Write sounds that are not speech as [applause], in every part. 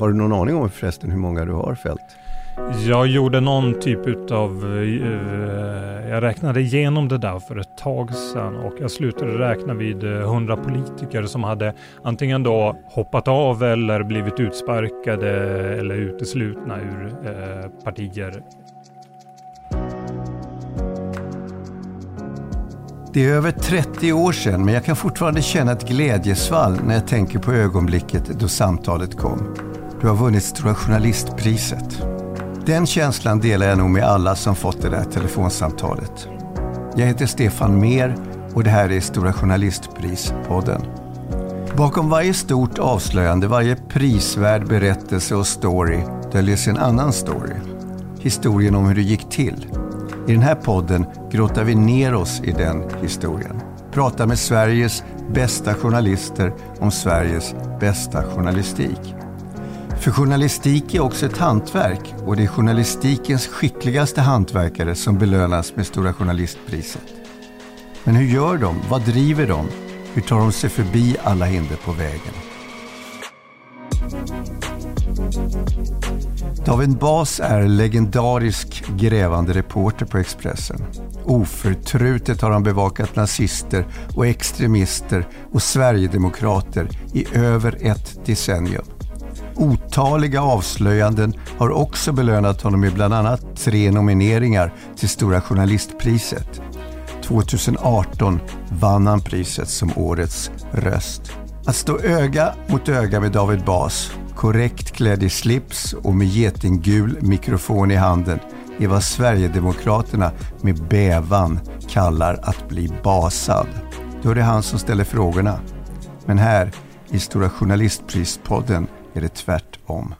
Har du någon aning om förresten hur många du har fällt? Jag gjorde någon typ utav, uh, jag räknade igenom det där för ett tag sedan och jag slutade räkna vid hundra politiker som hade antingen då hoppat av eller blivit utsparkade eller uteslutna ur partier. Det är över 30 år sedan men jag kan fortfarande känna ett glädjesvall när jag tänker på ögonblicket då samtalet kom. Du har vunnit Stora Journalistpriset. Den känslan delar jag nog med alla som fått det där telefonsamtalet. Jag heter Stefan Mer och det här är Stora Journalistpris-podden. Bakom varje stort avslöjande, varje prisvärd berättelse och story döljer sig en annan story. Historien om hur det gick till. I den här podden grottar vi ner oss i den historien. Pratar med Sveriges bästa journalister om Sveriges bästa journalistik. För journalistik är också ett hantverk och det är journalistikens skickligaste hantverkare som belönas med Stora Journalistpriset. Men hur gör de? Vad driver de? Hur tar de sig förbi alla hinder på vägen? David Bas är legendarisk grävande reporter på Expressen. Oförtrutet har han bevakat nazister och extremister och sverigedemokrater i över ett decennium. Otaliga avslöjanden har också belönat honom med bland annat tre nomineringar till Stora Journalistpriset. 2018 vann han priset som Årets röst. Att stå öga mot öga med David Bas, korrekt klädd i slips och med getinggul mikrofon i handen är vad Sverigedemokraterna med bävan kallar att bli basad. Då är det han som ställer frågorna. Men här i Stora Journalistprispodden är det tvärtom.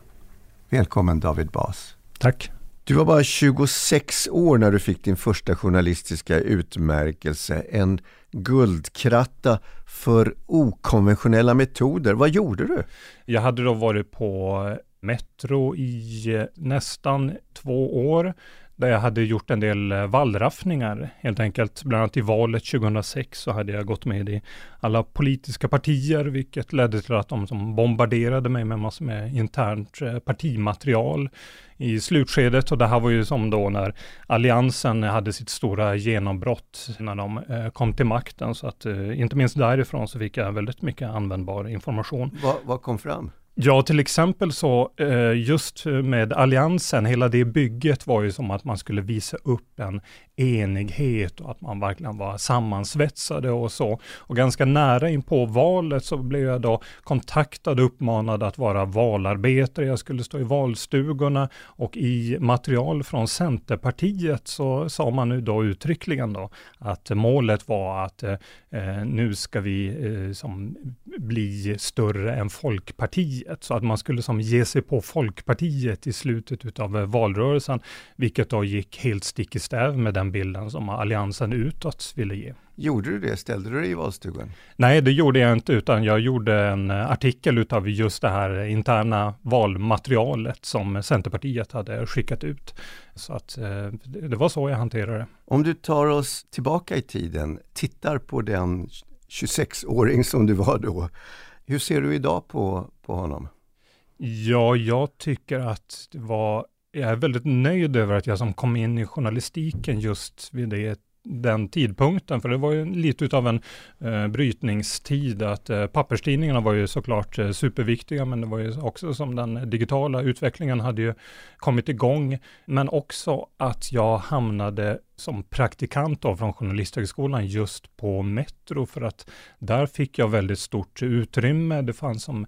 Välkommen David Bas. Tack. Du var bara 26 år när du fick din första journalistiska utmärkelse, en guldkratta för okonventionella metoder. Vad gjorde du? Jag hade då varit på Metro i nästan två år där jag hade gjort en del eh, vallraffningar helt enkelt. Bland annat i valet 2006 så hade jag gått med i alla politiska partier, vilket ledde till att de som bombarderade mig med massor med internt eh, partimaterial i slutskedet och det här var ju som då när alliansen hade sitt stora genombrott när de eh, kom till makten så att inte minst därifrån så fick jag väldigt mycket användbar information. Vad, vad kom fram? Ja, till exempel så eh, just med alliansen, hela det bygget var ju som att man skulle visa upp en enighet och att man verkligen var sammansvetsade och så. Och ganska nära in på valet så blev jag då kontaktad och uppmanad att vara valarbetare. Jag skulle stå i valstugorna och i material från Centerpartiet så sa man nu då uttryckligen då att målet var att eh, nu ska vi eh, som bli större än Folkpartiet. Så att man skulle som ge sig på Folkpartiet i slutet utav eh, valrörelsen, vilket då gick helt stick i stäv med den bilden som alliansen utåt ville ge. Gjorde du det? Ställde du dig i valstugan? Nej, det gjorde jag inte, utan jag gjorde en artikel utav just det här interna valmaterialet som Centerpartiet hade skickat ut. Så att eh, det var så jag hanterade det. Om du tar oss tillbaka i tiden, tittar på den 26-åring som du var då. Hur ser du idag på, på honom? Ja, jag tycker att det var jag är väldigt nöjd över att jag som kom in i journalistiken just vid det den tidpunkten, för det var ju lite av en eh, brytningstid, att eh, papperstidningarna var ju såklart eh, superviktiga, men det var ju också som den digitala utvecklingen hade ju kommit igång, men också att jag hamnade som praktikant då från Journalisthögskolan just på Metro, för att där fick jag väldigt stort utrymme. Det fanns som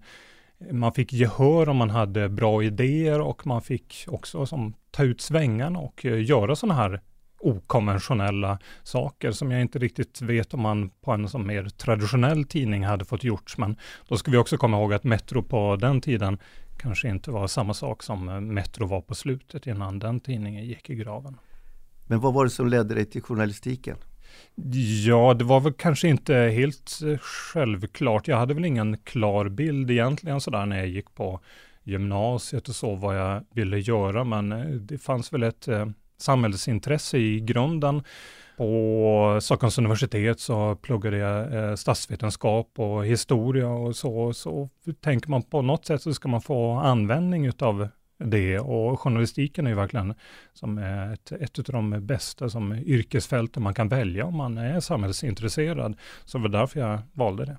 man fick gehör om man hade bra idéer och man fick också som, ta ut svängarna och eh, göra sådana här okonventionella saker som jag inte riktigt vet om man på en som mer traditionell tidning hade fått gjort. Men då ska vi också komma ihåg att Metro på den tiden kanske inte var samma sak som eh, Metro var på slutet innan den tidningen gick i graven. Men vad var det som ledde dig till journalistiken? Ja, det var väl kanske inte helt eh, självklart. Jag hade väl ingen klar bild egentligen sådär när jag gick på gymnasiet och så vad jag ville göra, men eh, det fanns väl ett eh, samhällsintresse i grunden. På Stockholms universitet så pluggade jag eh, statsvetenskap och historia och så. Så tänker man på något sätt så ska man få användning utav det och journalistiken är ju verkligen som ett, ett av de bästa som yrkesfälten man kan välja om man är samhällsintresserad. Så det var därför jag valde det.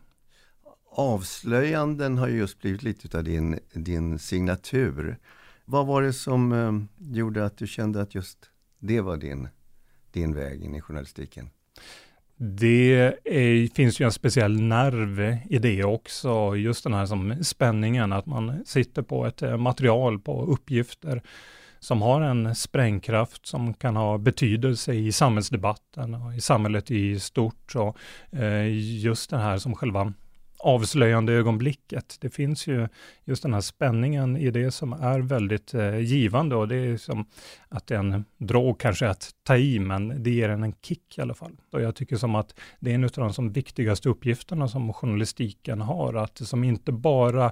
Avslöjanden har ju just blivit lite av din, din signatur. Vad var det som eh, gjorde att du kände att just det var din, din väg in i journalistiken? Det är, finns ju en speciell nerv i det också, just den här som spänningen, att man sitter på ett eh, material, på uppgifter som har en sprängkraft som kan ha betydelse i samhällsdebatten och i samhället i stort. och eh, just det här som själva avslöjande ögonblicket. Det finns ju just den här spänningen i det som är väldigt eh, givande och det är som att en drog kanske att ta i, men det ger en en kick i alla fall. Och jag tycker som att det är en av de som viktigaste uppgifterna som journalistiken har, att som inte bara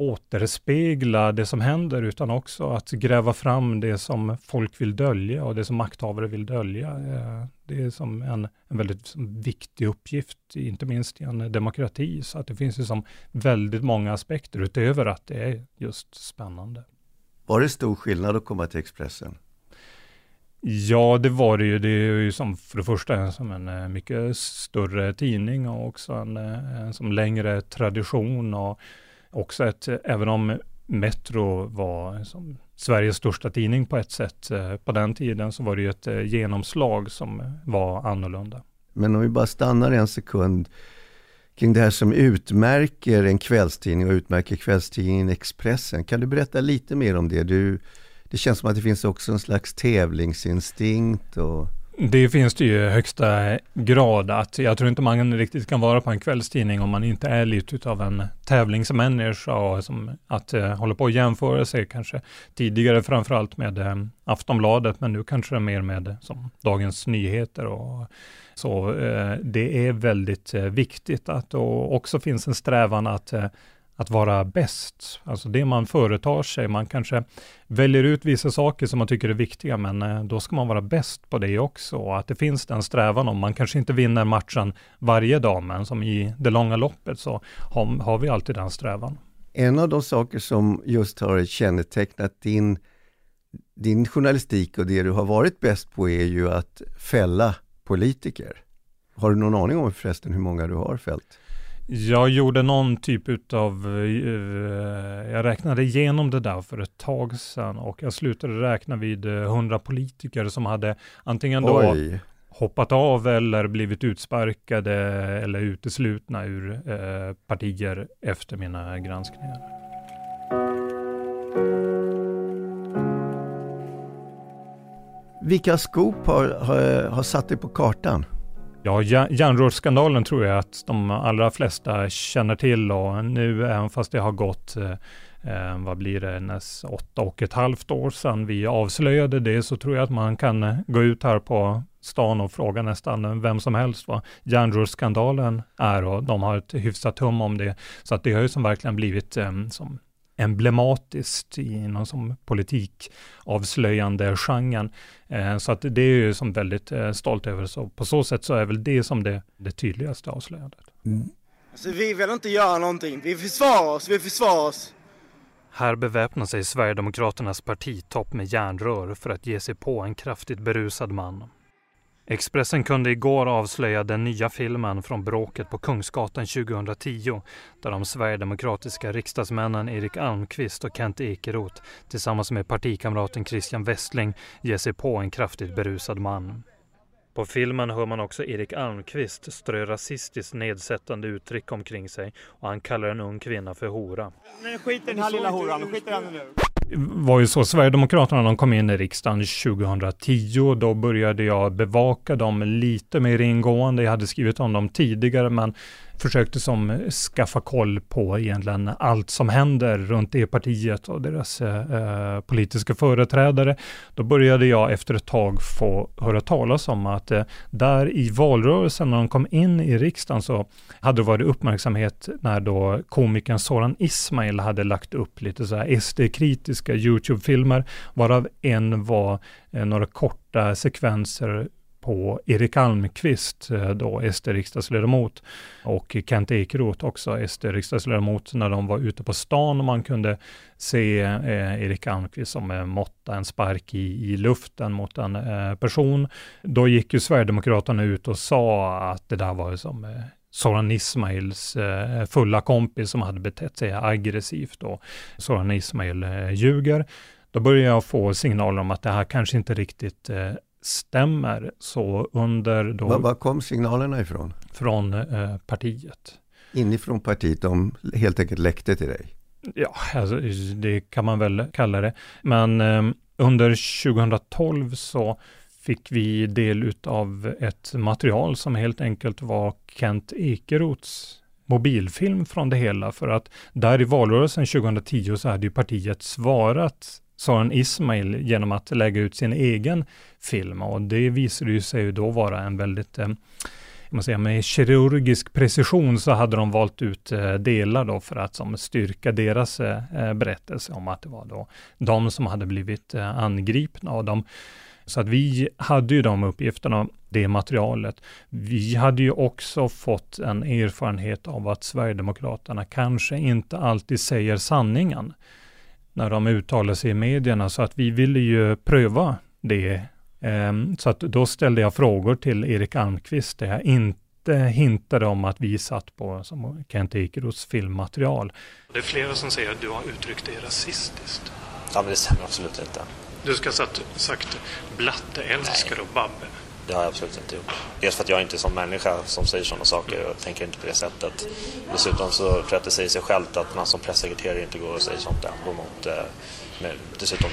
återspegla det som händer, utan också att gräva fram det som folk vill dölja och det som makthavare vill dölja. Eh, det är som en, en väldigt viktig uppgift, inte minst i en demokrati. Så att det finns ju som väldigt många aspekter utöver att det är just spännande. Var det stor skillnad att komma till Expressen? Ja, det var det ju. Det är ju som för det första som en eh, mycket större tidning och också en, eh, en som längre tradition och också ett, även om Metro var som Sveriges största tidning på ett sätt eh, på den tiden, så var det ju ett eh, genomslag som var annorlunda. Men om vi bara stannar en sekund kring det här som utmärker en kvällstidning och utmärker kvällstidningen Expressen. Kan du berätta lite mer om det? Du, det känns som att det finns också en slags tävlingsinstinkt och det finns det ju i högsta grad att jag tror inte man riktigt kan vara på en kvällstidning om man inte är lite av en tävlingsmänniska och som att uh, hålla på och jämföra sig kanske tidigare framförallt med uh, Aftonbladet men nu kanske det är mer med eh, som Dagens Nyheter och så. Uh, det är väldigt viktigt att det också finns en strävan att att vara bäst. Alltså det man företar sig. Man kanske väljer ut vissa saker som man tycker är viktiga, men eh, då ska man vara bäst på det också. Och att det finns den strävan om, man kanske inte vinner matchen varje dag, men som i det långa loppet så har, har vi alltid den strävan. En av de saker som just har kännetecknat din, din journalistik och det du har varit bäst på är ju att fälla politiker. Har du någon aning om förresten hur många du har fällt? Jag gjorde någon typ av, uh, jag räknade igenom det där för ett tag sedan och jag slutade räkna vid hundra uh, politiker som hade antingen då Oj. hoppat av eller blivit utsparkade eller uteslutna ur uh, partier efter mina granskningar. Vilka skop har, har, har satt dig på kartan? Ja, järnrörsskandalen tror jag att de allra flesta känner till och nu, även fast det har gått eh, eh vad blir det, näst åtta och ett halvt år sedan vi avslöjade det, så tror jag att man kan eh, gå ut här på stan och fråga nästan vem som helst vad järnrörsskandalen är och de har ett hyfsat hum om det. Så att det har ju som verkligen blivit eh, som emblematiskt i någon som politikavslöjande genren. Eh, så att det är ju som väldigt eh, stolt över. Så på så sätt så är väl det som det, det tydligaste avslöjandet. Mm. Alltså vi vill inte göra någonting. Vi försvarar oss, vi försvarar oss. Här beväpnar sig Sverigedemokraternas partitopp med järnrör för att ge sig på en kraftigt berusad man. Expressen kunde igår avslöja den nya filmen från bråket på Kungsgatan 2010 där de sverigedemokratiska riksdagsmännen Erik Almqvist och Kent Ekeroth tillsammans med partikamraten Christian Westling ger sig på en kraftigt berusad man. På filmen hör man också Erik Almqvist strö rasistiskt nedsättande uttryck omkring sig och han kallar en ung kvinna för hora. Men skit i den här lilla horan, skit i henne nu var ju så, Sverigedemokraterna de kom in i riksdagen 2010, då började jag bevaka dem lite mer ingående. Jag hade skrivit om dem tidigare, men försökte som skaffa koll på egentligen allt som händer runt det partiet och deras eh, eh, politiska företrädare. Då började jag efter ett tag få höra talas om att eh, där i valrörelsen när de kom in i riksdagen så hade det varit uppmärksamhet när då komikern Soran Ismail hade lagt upp lite så här SD-kritiska YouTube-filmer, varav en var eh, några korta sekvenser på Erik Almqvist, eh, då SD-riksdagsledamot, och Kent Ekeroth också, SD-riksdagsledamot, när de var ute på stan och man kunde se eh, Erik Almqvist som eh, måtta en spark i, i luften mot en eh, person. Då gick ju Sverigedemokraterna ut och sa att det där var som eh, Soran Ismails eh, fulla kompis som hade betett sig aggressivt och Soran Ismail eh, ljuger. Då började jag få signaler om att det här kanske inte riktigt eh, stämmer. Så under då... Var, var kom signalerna ifrån? Från eh, partiet. Inifrån partiet, de helt enkelt läckte till dig? Ja, alltså, det kan man väl kalla det. Men eh, under 2012 så fick vi del av ett material som helt enkelt var Kent Ekerots mobilfilm från det hela. För att där i valrörelsen 2010 så hade ju partiet svarat Soran Ismail genom att lägga ut sin egen film och det visade ju sig då vara en väldigt eh, man säga, med kirurgisk precision så hade de valt ut eh, delar då för att som, styrka deras eh, eh, berättelse om att det var då de som hade blivit angripna av dem. så att vi hade ju de uppgifterna, det materialet. Vi hade ju också fått en erfarenhet av att Sverigedemokraterna kanske inte alltid säger sanningen när de uttalar sig i medierna, så att vi ville ju pröva det. Ehm, så att då ställde jag frågor till Erik Almqvist, där jag inte hintade om att vi satt på som Kent Ekeroths filmmaterial. Det är flera som säger att du har uttryckt dig rasistiskt. Ja, men det stämmer absolut inte. Du ska ha sagt blatteälskare och babbe. Det har jag absolut inte gjort. Dels för att jag inte är som människa som säger sådana saker och tänker inte på det sättet. Dessutom så tror jag att det säger sig självt att man som pressekreterare inte går och säger sånt där. Mot, eh, med dessutom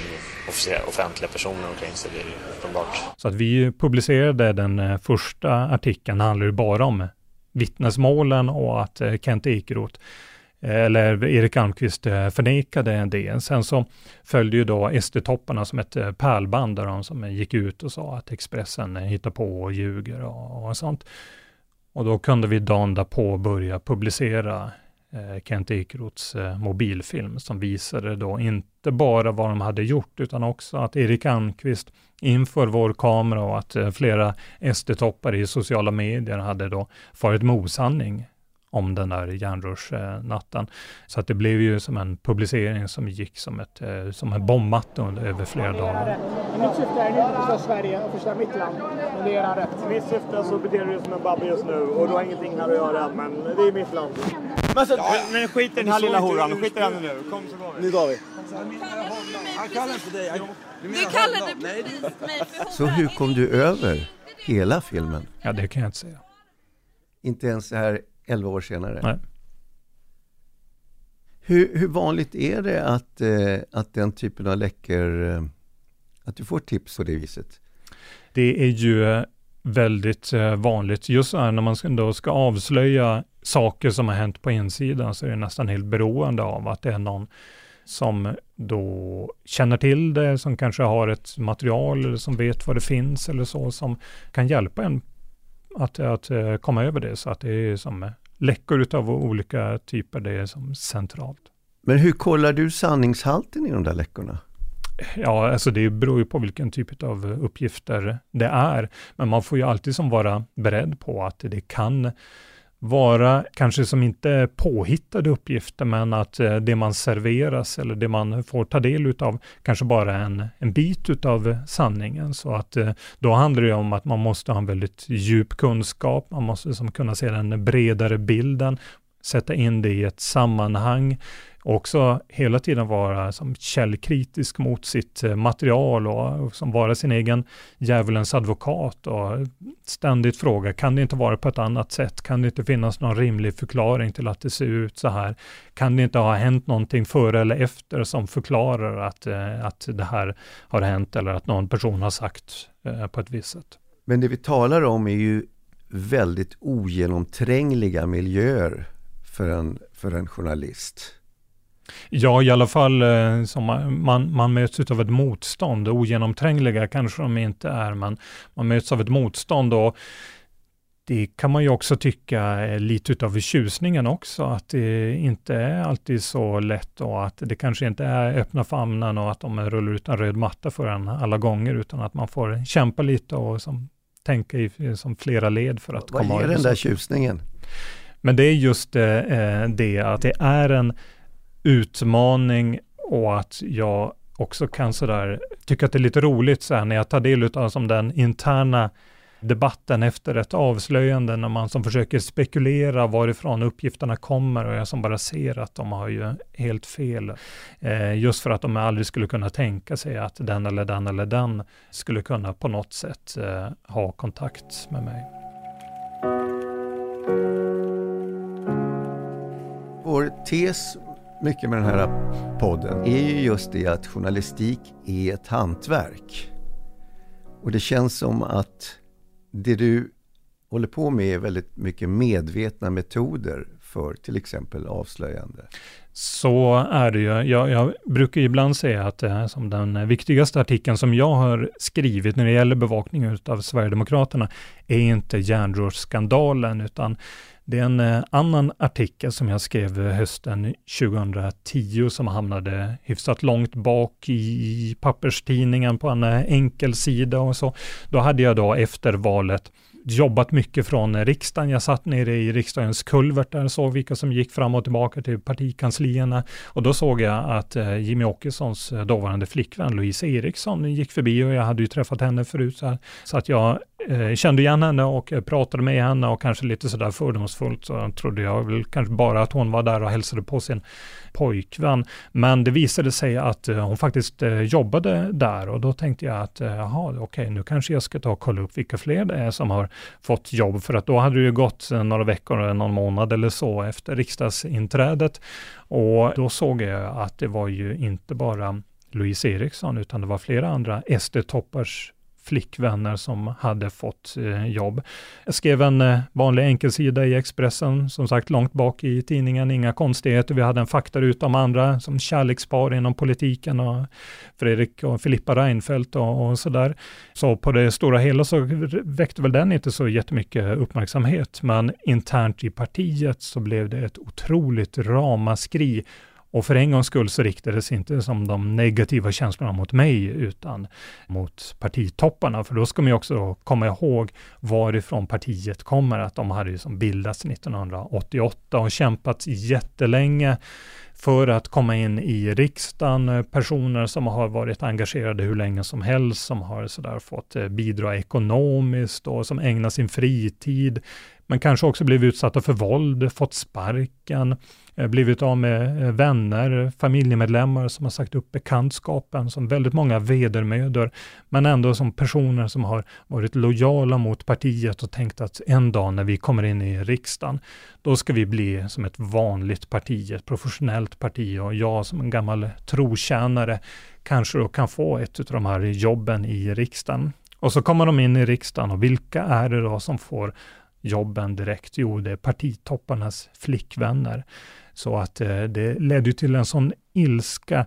offentliga personer omkring sig, det är ju uppenbart. Så att vi publicerade den eh, första artikeln, handlar ju bara om vittnesmålen och att eh, Kent Ekeroth eller Erik Almqvist eh, förnekade det. Sen så följde ju då SD-topparna som ett eh, pärlband där de som gick ut och sa att Expressen eh, hittar på och ljuger och, och sånt. Och då kunde vi dagen därpå börja publicera eh, Kent Ekeroths eh, mobilfilm som visade då inte bara vad de hade gjort utan också att Erik Almqvist inför vår kamera och att eh, flera SD-toppar i sociala medier hade då farit med osanning om den där järnrörsnatten. Så att det blev ju som en publicering som gick som, ett, eh, som en bombmatta över flera dagar. Mitt syfte är inte att förstöra Sverige och förstöra mitt land, men det är era rätt. Mitt syfte så beter du dig som en babbe just nu och du har ingenting här att göra, men det är mitt land. Men, så, ja, men skit i den här lilla horan, skit i henne nu. Kom så går vi. Nu går vi. Han kallar inte dig. Du kallade precis mig för Så hur kom du över hela filmen? Ja, det kan jag inte säga. Inte ens så här 11 år senare? Nej. Hur, hur vanligt är det att, eh, att den typen av läckor, eh, att du får tips på det viset? Det är ju eh, väldigt vanligt. Just så här när man ska, då ska avslöja saker som har hänt på insidan så är det nästan helt beroende av att det är någon som då känner till det, som kanske har ett material eller som vet vad det finns eller så, som kan hjälpa en att, att eh, komma över det. Så att det är som läckor av olika typer, det är som centralt. Men hur kollar du sanningshalten i de där läckorna? Ja, alltså det beror ju på vilken typ av uppgifter det är. Men man får ju alltid som vara beredd på att det kan vara kanske som inte påhittade uppgifter, men att eh, det man serveras eller det man får ta del utav kanske bara en, en bit utav sanningen. Så att eh, då handlar det om att man måste ha en väldigt djup kunskap, man måste som kunna se den bredare bilden, sätta in det i ett sammanhang, också hela tiden vara som källkritisk mot sitt eh, material och som vara sin egen djävulens advokat och ständigt fråga, kan det inte vara på ett annat sätt? Kan det inte finnas någon rimlig förklaring till att det ser ut så här? Kan det inte ha hänt någonting före eller efter som förklarar att, eh, att det här har hänt eller att någon person har sagt eh, på ett visst sätt? Men det vi talar om är ju väldigt ogenomträngliga miljöer för en, för en journalist. Ja, i alla fall eh, som man, man möts av ett motstånd. Ogenomträngliga kanske de inte är, men man möts av ett motstånd och det kan man ju också tycka är lite av tjusningen också, att det inte är alltid så lätt och att det kanske inte är öppna famnen och att de rullar ut en röd matta för en alla gånger, utan att man får kämpa lite och som tänka i som flera led för att Vad komma ger den där tjusningen? Men det är just eh, det att det är en utmaning och att jag också kan sådär tycka att det är lite roligt så här, när jag tar del av alltså, den interna debatten efter ett avslöjande när man som försöker spekulera varifrån uppgifterna kommer och jag som bara ser att de har ju helt fel. Eh, just för att de aldrig skulle kunna tänka sig att den eller den eller den skulle kunna på något sätt eh, ha kontakt med mig. Vår tes mycket med den här podden är ju just det att journalistik är ett hantverk. Och det känns som att det du håller på med är väldigt mycket medvetna metoder för till exempel avslöjande. Så är det ju. Jag, jag brukar ibland säga att det är som den viktigaste artikeln som jag har skrivit när det gäller bevakning av Sverigedemokraterna är inte järnrörsskandalen, utan det är en eh, annan artikel som jag skrev eh, hösten 2010 som hamnade hyfsat långt bak i papperstidningen på en eh, enkel sida och så. Då hade jag då efter valet jobbat mycket från riksdagen. Jag satt nere i riksdagens kulvert där och såg vilka som gick fram och tillbaka till partikanslierna. Och då såg jag att eh, Jimmy Åkessons eh, dåvarande flickvän Louise Eriksson gick förbi och jag hade ju träffat henne förut. Så, här. så att jag eh, kände igen henne och eh, pratade med henne och kanske lite sådär fördomsfullt så trodde jag väl kanske bara att hon var där och hälsade på sin pojkvän. Men det visade sig att eh, hon faktiskt eh, jobbade där. Och då tänkte jag att eh, jaha, okej, okay, nu kanske jag ska ta och kolla upp vilka fler det är som har fått jobb, för att då hade det ju gått några veckor, eller någon månad eller så efter riksdagsinträdet. Och då såg jag att det var ju inte bara Louise Eriksson, utan det var flera andra SD-toppars flickvänner som hade fått eh, jobb. Jag skrev en eh, vanlig enkelsida i Expressen, som sagt långt bak i tidningen, inga konstigheter. Vi hade en faktaruta om andra som kärlekspar inom politiken och Fredrik och Filippa Reinfeldt och, och sådär. Så på det stora hela så väckte väl den inte så jättemycket uppmärksamhet, men internt i partiet så blev det ett otroligt ramaskri och för en gångs skull så riktades inte som de negativa känslorna mot mig, utan mot partitopparna. För då ska man ju också komma ihåg varifrån partiet kommer, att de hade ju som bildats 1988 och kämpat jättelänge för att komma in i riksdagen, personer som har varit engagerade hur länge som helst, som har sådär fått eh, bidra ekonomiskt och som ägnar sin fritid, men kanske också blivit utsatta för våld, fått sparken, eh, blivit av med eh, vänner, familjemedlemmar som har sagt upp bekantskapen, som väldigt många vedermödor, men ändå som personer som har varit lojala mot partiet och tänkt att en dag när vi kommer in i riksdagen, då ska vi bli som ett vanligt parti, ett professionellt parti och jag som en gammal trotjänare kanske då kan få ett av de här jobben i riksdagen. Och så kommer de in i riksdagen och vilka är det då som får jobben direkt? Jo, det är partitopparnas flickvänner. Så att eh, det ledde till en sån ilska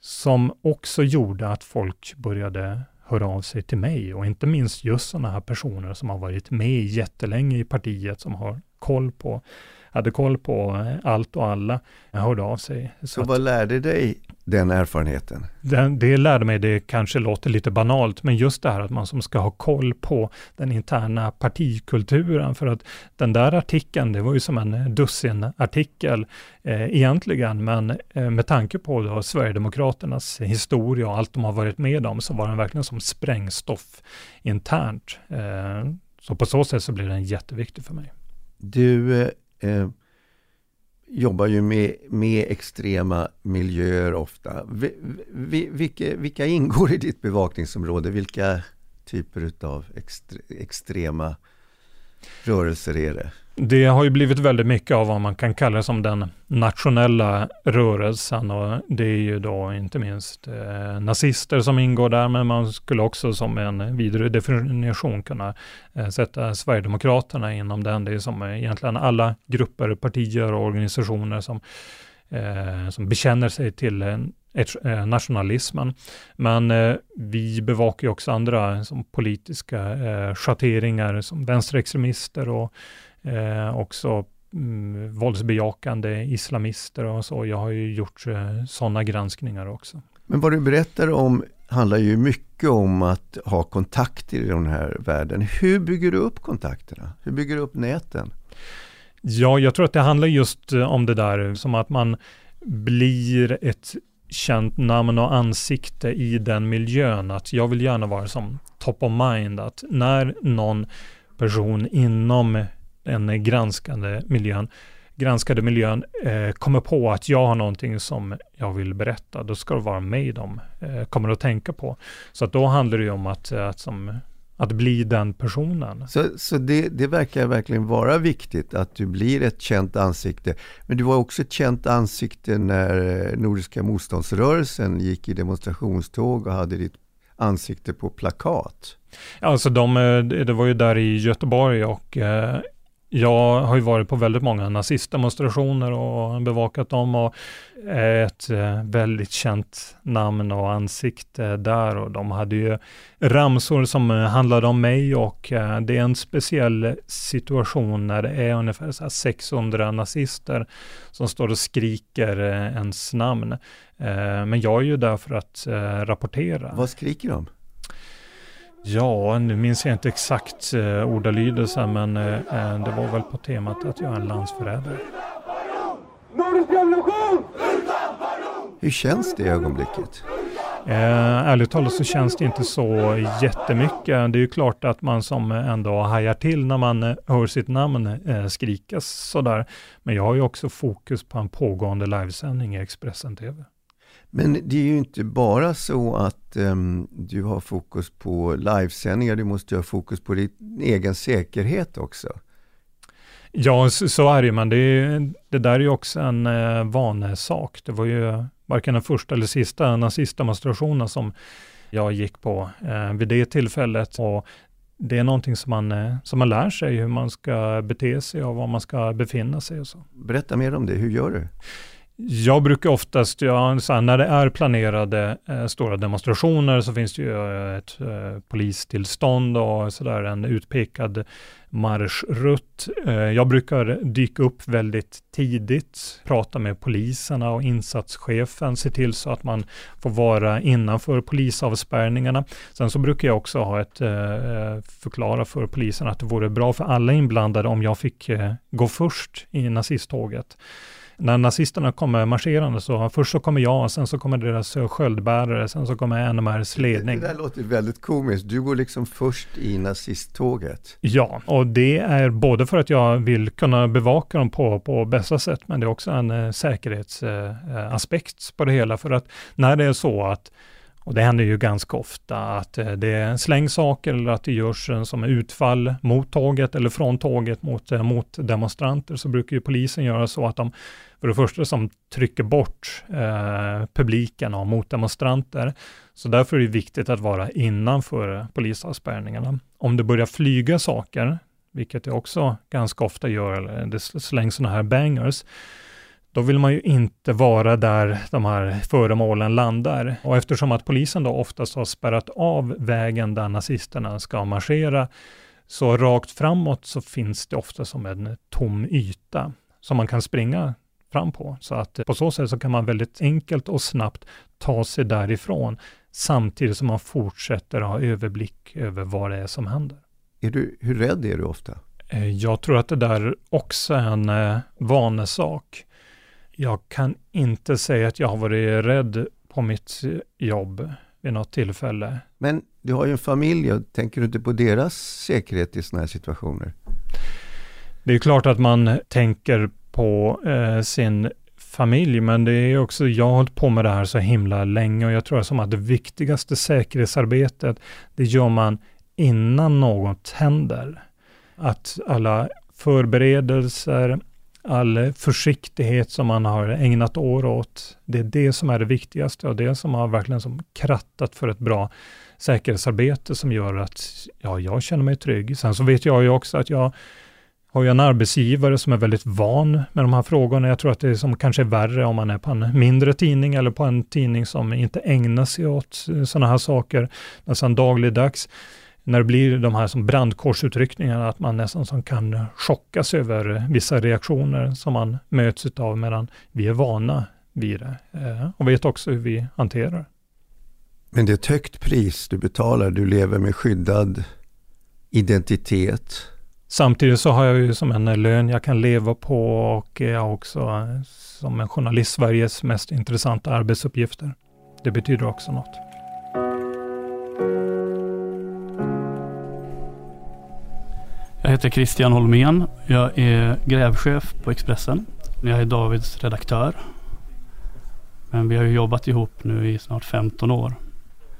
som också gjorde att folk började höra av sig till mig och inte minst just sådana här personer som har varit med jättelänge i partiet som har koll på, hade koll på eh, allt och alla, hörde av sig. Så, Så vad lärde dig den erfarenheten? Det, det lärde mig, det kanske låter lite banalt, men just det här att man som ska ha koll på den interna partikulturen, för att den där artikeln, det var ju som en dussinartikel eh, egentligen, men eh, med tanke på då Sverigedemokraternas historia och allt de har varit med om, så var den verkligen som sprängstoff internt. Eh, så på så sätt så blir den jätteviktig för mig. Du, eh, eh jobbar ju med, med extrema miljöer ofta. Vi, vi, vilka, vilka ingår i ditt bevakningsområde? Vilka typer av extre, extrema rörelser är det? Det har ju blivit väldigt mycket av vad man kan kalla som den nationella rörelsen och det är ju då inte minst eh, nazister som ingår där, men man skulle också som en vidare definition kunna eh, sätta Sverigedemokraterna inom den. Det är som egentligen alla grupper, partier och organisationer som, eh, som bekänner sig till eh, en eh, nationalismen. Men eh, vi bevakar ju också andra som politiska eh, schatteringar som vänsterextremister och eh, också mm, våldsbejakande islamister och så. Jag har ju gjort eh, sådana granskningar också. Men vad du berättar om handlar ju mycket om att ha kontakter i den här världen. Hur bygger du upp kontakterna? Hur bygger du upp näten? Ja, jag tror att det handlar just eh, om det där som att man blir ett känt namn och ansikte i den miljön. Att jag vill gärna vara som top of mind. Att när någon person inom den granskande miljön granskade miljön eh, kommer på att jag har någonting som jag vill berätta, då ska det vara mig de eh, kommer att tänka på. Så att då handlar det ju om att, att, som, att bli den personen. Så, så det, det verkar verkligen vara viktigt att du blir ett känt ansikte. Men du var också ett känt ansikte när eh, Nordiska motståndsrörelsen gick i demonstrationståg och hade ditt ansikte på plakat. Alltså de, eh, det var ju där i Göteborg och eh, jag har ju varit på väldigt många nazistdemonstrationer och bevakat dem och är ett eh, väldigt känt namn och ansikte där och de hade ju ramsor som eh, handlade om mig och eh, det är en speciell situation när det är ungefär 600 nazister som står och skriker ens namn. Men jag är ju där för att rapportera. Vad skriker de? Ja, nu minns jag inte exakt eh, ordalydelsen, men eh, eh, det var väl på temat att jag är en landsförrädare. Hur känns det i ögonblicket? Eh, ärligt talat så känns det inte så jättemycket. Det är ju klart att man som ändå hajar till när man eh, hör sitt namn eh, skrikas sådär. Men jag har ju också fokus på en pågående livesändning i Expressen TV. Men det är ju inte bara så att um, du har fokus på livesändningar, du måste ha fokus på din egen säkerhet också. Ja, så, så är det men det, det där är ju också en eh, vanesak. Det var ju varken den första eller sista nazistdemonstrationen som jag gick på eh, vid det tillfället. Och det är någonting som man, eh, som man lär sig hur man ska bete sig och var man ska befinna sig och så. Berätta mer om det, hur gör du? Jag brukar oftast, ja, här, när det är planerade eh, stora demonstrationer så finns det ju eh, ett eh, polistillstånd och sådär en utpekad marschrutt. Eh, jag brukar dyka upp väldigt tidigt, prata med poliserna och insatschefen, se till så att man får vara innanför polisavspärrningarna. Sen så brukar jag också ha ett, eh, eh förklara för polisen att det vore bra för alla inblandade om jag fick eh, gå först i nazisttåget när nazisterna kommer marscherande så först så kommer jag, sen så kommer deras sköldbärare, sen så kommer NMRs ledning. Det, det där låter väldigt komiskt. Du går liksom först i nazisttåget. Ja, och det är både för att jag vill kunna bevaka dem på, på bästa sätt, men det är också en eh, säkerhetsaspekt eh, på det hela. För att när det är så att och det händer ju ganska ofta att eh, det slängs saker eller att det görs som utfall mot tåget eller från tåget mot, eh, mot demonstranter så brukar ju polisen göra så att de för det första som trycker bort eh, publiken och motdemonstranter. Så därför är det viktigt att vara innanför polisavspärrningarna. Om det börjar flyga saker, vilket det också ganska ofta gör, eller det slängs sådana här bangers, då vill man ju inte vara där de här föremålen landar. Och eftersom att polisen då oftast har spärrat av vägen där nazisterna ska marschera, så rakt framåt så finns det ofta som en tom yta som man kan springa fram på. Så att på så sätt så kan man väldigt enkelt och snabbt ta sig därifrån samtidigt som man fortsätter ha överblick över vad det är som händer. Är du, hur rädd är du ofta? Eh, jag tror att det där också är en eh, vanesak. Jag kan inte säga att jag har varit rädd på mitt jobb vid något tillfälle. Men du har ju en familj tänker du inte på deras säkerhet i sådana här situationer? Det är klart att man tänker på eh, sin familj, men det är också, jag har hållit på med det här så himla länge och jag tror som att det viktigaste säkerhetsarbetet, det gör man innan något händer. Att alla förberedelser, all försiktighet som man har ägnat år åt, det är det som är det viktigaste och det som har verkligen som krattat för ett bra säkerhetsarbete som gör att ja, jag känner mig trygg. Sen så vet jag ju också att jag har ju en arbetsgivare som är väldigt van med de här frågorna. Jag tror att det är som kanske är värre om man är på en mindre tidning eller på en tidning som inte ägnar sig åt sådana här saker nästan dagligdags när det blir de här som brandkårsutryckningarna, att man nästan som kan chockas över vissa reaktioner som man möts av, medan vi är vana vid det eh, och vet också hur vi hanterar. Men det är ett högt pris du betalar. Du lever med skyddad identitet. Samtidigt så har jag ju som en lön jag kan leva på och jag har också som en journalist Sveriges mest intressanta arbetsuppgifter. Det betyder också något. Heter Christian Holmén. Jag är grävchef på Expressen. Jag är Davids redaktör. Men vi har ju jobbat ihop nu i snart 15 år.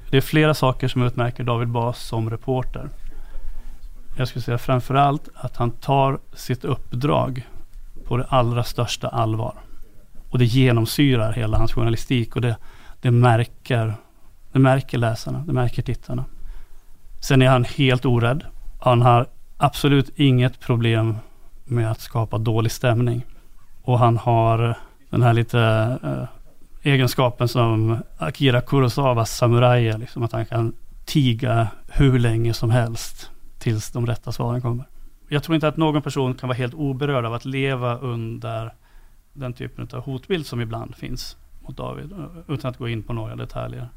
Det är flera saker som utmärker David Bas som reporter. Jag skulle säga framförallt att han tar sitt uppdrag på det allra största allvar. Och det genomsyrar hela hans journalistik och det, det, märker, det märker läsarna, det märker tittarna. Sen är han helt orädd. Han har absolut inget problem med att skapa dålig stämning. Och han har den här lite eh, egenskapen som Akira Kurosawas samurajer, liksom att han kan tiga hur länge som helst tills de rätta svaren kommer. Jag tror inte att någon person kan vara helt oberörd av att leva under den typen av hotbild som ibland finns mot David, eh, utan att gå in på några detaljer.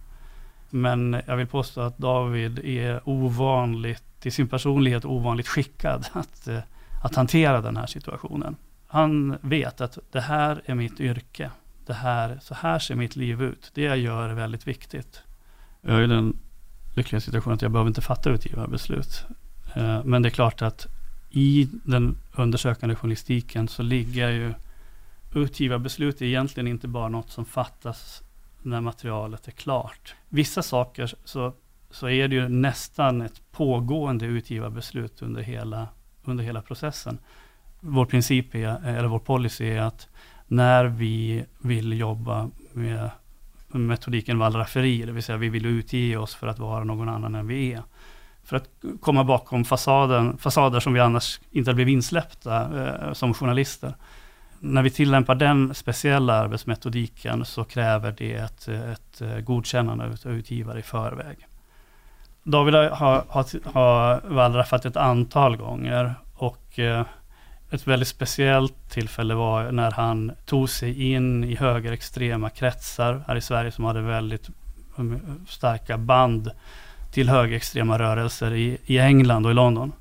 Men jag vill påstå att David är ovanligt, till sin personlighet ovanligt skickad att, eh, att hantera den här situationen. Han vet att det här är mitt yrke. Det här, så här ser mitt liv ut. Det jag gör är väldigt viktigt. Jag är i den lyckliga situationen att jag behöver inte fatta utgivarbeslut. Eh, men det är klart att i den undersökande journalistiken så ligger ju utgivarbeslut är egentligen inte bara något som fattas när materialet är klart. Vissa saker så, så är det ju nästan ett pågående utgivarbeslut under hela, under hela processen. Vår princip är, eller vår policy är att när vi vill jobba med metodiken wallrafferi, det vill säga vi vill utge oss för att vara någon annan än vi är. För att komma bakom fasaden, fasader som vi annars inte hade blivit insläppta eh, som journalister när vi tillämpar den speciella arbetsmetodiken så kräver det ett, ett eh, godkännande av utgivare i förväg. David har, har, har wallraffat ett antal gånger och eh, ett väldigt speciellt tillfälle var när han tog sig in i högerextrema kretsar här i Sverige som hade väldigt mm, starka band till högerextrema rörelser i, i England och i London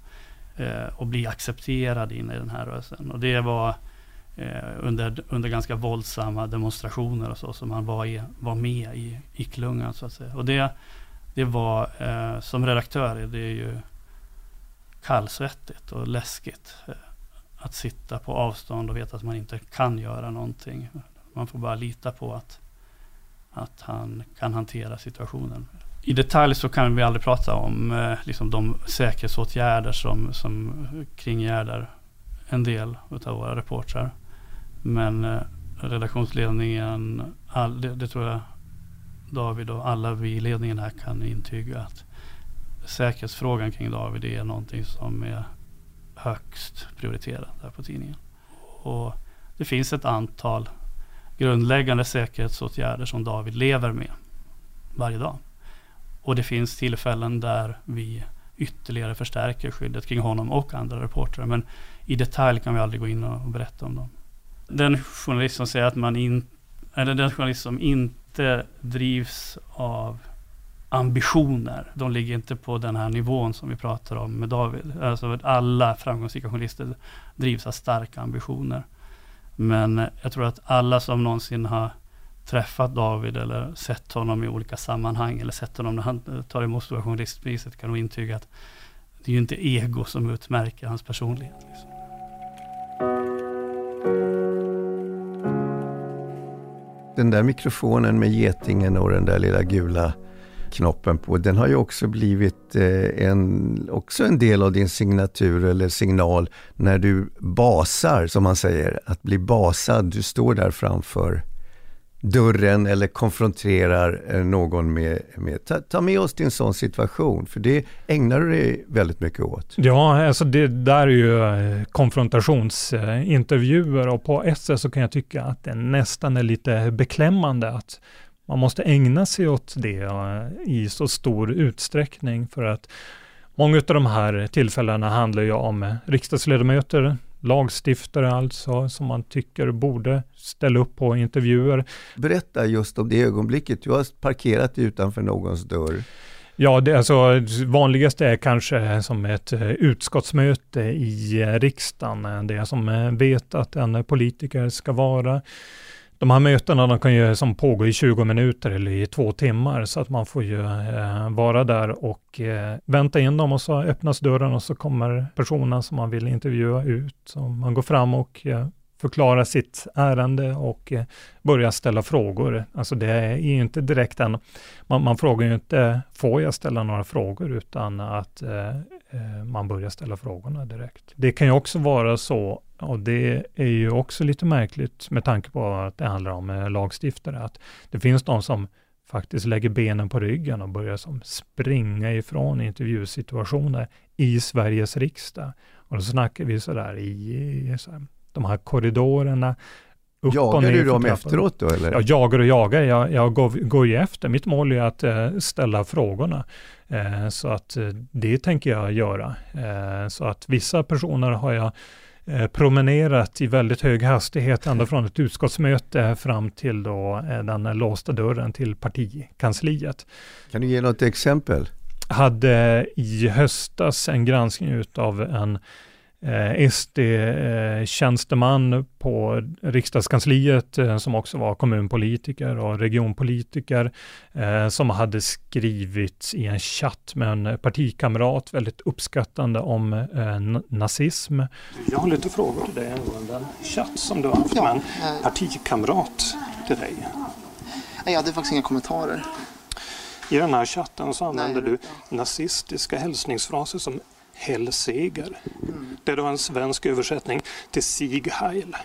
eh, och bli accepterad in i den här rörelsen. Och det var Eh, under, under ganska våldsamma demonstrationer och så, som han var, i, var med i, i klungan så att säga. Och det, det var, eh, som redaktör, det är ju kallsvettigt och läskigt. Eh, att sitta på avstånd och veta att man inte kan göra någonting. Man får bara lita på att, att han kan hantera situationen. I detalj så kan vi aldrig prata om eh, liksom de säkerhetsåtgärder som, som kringgärdar en del av våra reportrar. Men eh, redaktionsledningen, all, det, det, tror jag David och alla vi i ledningen här kan intyga att säkerhetsfrågan kring David är någonting som är högst prioriterat här på tidningen. Och det finns ett antal grundläggande säkerhetsåtgärder som David lever med varje dag. Och det finns tillfällen där vi ytterligare förstärker skyddet kring honom och andra reportrar. Men i detalj kan vi aldrig gå in och berätta om dem den journalist som säger att man inte eller den journalist som inte drivs av ambitioner. De ligger inte på den här nivån som vi pratar om med David. Alltså alla framgångsrika journalister drivs av starka ambitioner. Men eh, jag tror att alla som någonsin har träffat David eller sett honom i olika sammanhang eller sett honom när han eh, tar emot Stora Journalistpriset kan nog intyga att det är ju inte ego som utmärker hans personlighet. Liksom den där mikrofonen med getingen och den där lilla gula knoppen på, den har ju också blivit eh, en, också en del av din signatur eller signal när du basar, som man säger, att bli basad. Du står där framför dörren eller konfronterar eh, någon med, med ta, ta, med oss till en sån situation, för det ägnar du dig väldigt mycket åt. Ja, alltså det där är ju eh, konfrontationsintervjuer och på ett sätt så kan jag tycka att det nästan är lite beklämmande att man måste ägna sig åt det eh, i så stor utsträckning för att många av de här tillfällena handlar ju om riksdagsledamöter lagstiftare alltså, som man tycker borde ställa upp på intervjuer. Berätta just om det ögonblicket. Du har parkerat utanför någons dörr. Ja, det alltså, vanligaste är kanske som ett eh, utskottsmöte i eh, riksdagen. Det som eh, vet att en politiker ska vara. De här mötena de kan ju som pågå i 20 minuter eller i två timmar så att man får ju eh, vara där och eh, vänta in dem och så öppnas dörren och så kommer personen som man vill intervjua ut. Så man går fram och eh, förklarar sitt ärende och eh, ställa frågor. Alltså det är ju inte direkt en, man, man frågar ju inte, får jag ställa några frågor, utan att eh, eh man börjar ställa frågorna direkt. Det kan ju också vara så, och det är ju också lite märkligt med tanke på att det handlar om lagstiftare, att det finns de som faktiskt lägger benen på ryggen och börjar som springa ifrån intervjusituationer i Sveriges riksdag. Och då snackar vi sådär i så här, de här korridorerna. Upp jagar du dem efteråt då eller? Jag jagar och jagar, jag, jag går, går ju efter. Mitt mål är att eh, ställa frågorna. Eh, så att eh, det tänker jag göra. Eh, så att vissa personer har jag promenerat i väldigt hög hastighet ända från ett utskottsmöte fram till då eh, den låsta dörren till partikansliet. Kan du ge något exempel? Hade i höstas en granskning utav en eh, SD-tjänsteman eh, på riksdagskansliet eh, som också var kommunpolitiker och regionpolitiker som hade skrivit i en chatt med en partikamrat väldigt uppskattande om nazism. Jag har lite frågor till dig angående en chatt som du har haft med en partikamrat till dig. Jag hade faktiskt inga kommentarer. I den här chatten så använder Nej. du nazistiska hälsningsfraser som Hellseger. Mm. Det är då en svensk översättning till Sieg Heil.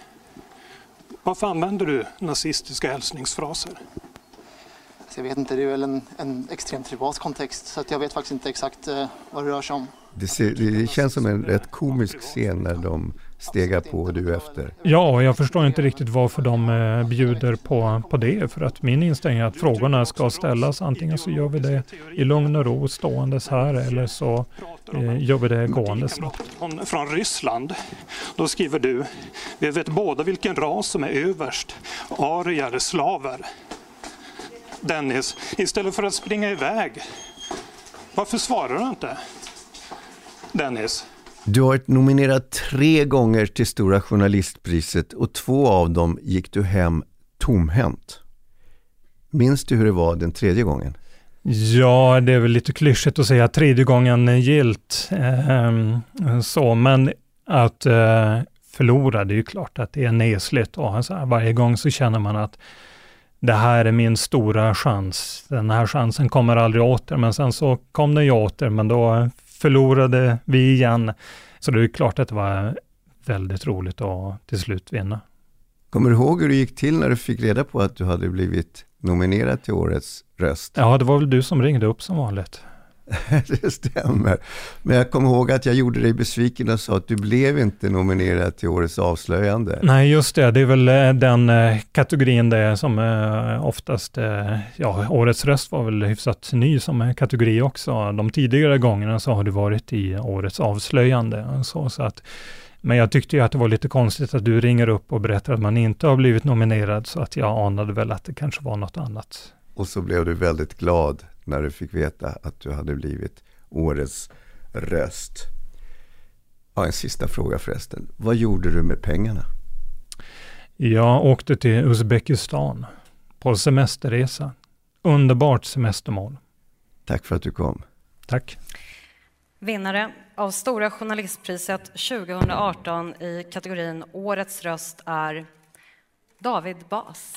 Varför använder du nazistiska hälsningsfraser? Jag vet inte, det är väl en, en extremt privat kontext så att jag vet faktiskt inte exakt uh, vad det rör sig om. Det, ser, det känns som en rätt komisk scen när de stegar på och du efter. Ja, och jag förstår inte riktigt varför de eh, bjuder på, på det. För att min inställning är att frågorna ska ställas. Antingen så gör vi det i lugn och ro ståendes här eller så eh, gör vi det gåendes. Från Ryssland. Då skriver du, vi vet båda vilken ras som är överst. Arier, slaver. Dennis, istället för att springa iväg, varför svarar du inte? Dennis? Du har varit nominerad tre gånger till Stora Journalistpriset och två av dem gick du hem tomhänt. Minns du hur det var den tredje gången? Ja, det är väl lite klyschigt att säga tredje gången gilt. Eh, så, men att eh, förlora, det är ju klart att det är nesligt. Och så här, varje gång så känner man att det här är min stora chans. Den här chansen kommer aldrig åter, men sen så kom den ju åter, men då förlorade vi igen. Så det är klart att det var väldigt roligt att till slut vinna. Kommer du ihåg hur det gick till när du fick reda på att du hade blivit nominerad till Årets röst? Ja, det var väl du som ringde upp som vanligt. [laughs] det stämmer. Men jag kommer ihåg att jag gjorde dig besviken och sa att du blev inte nominerad till Årets avslöjande. Nej, just det. Det är väl eh, den eh, kategorin det som eh, oftast, ja, Årets röst var väl hyfsat ny som kategori också. De tidigare gångerna så har du varit i Årets avslöjande. Så, så att, men jag tyckte ju att det var lite konstigt att du ringer upp och berättar att man inte har blivit nominerad, så att jag anade väl att det kanske var något annat. Och så blev du väldigt glad när du fick veta att du hade blivit årets röst. Ja, en sista fråga förresten. Vad gjorde du med pengarna? Jag åkte till Uzbekistan på semesterresa. Underbart semestermål. Tack för att du kom. Tack. Vinnare av Stora Journalistpriset 2018 i kategorin Årets röst är David Bas.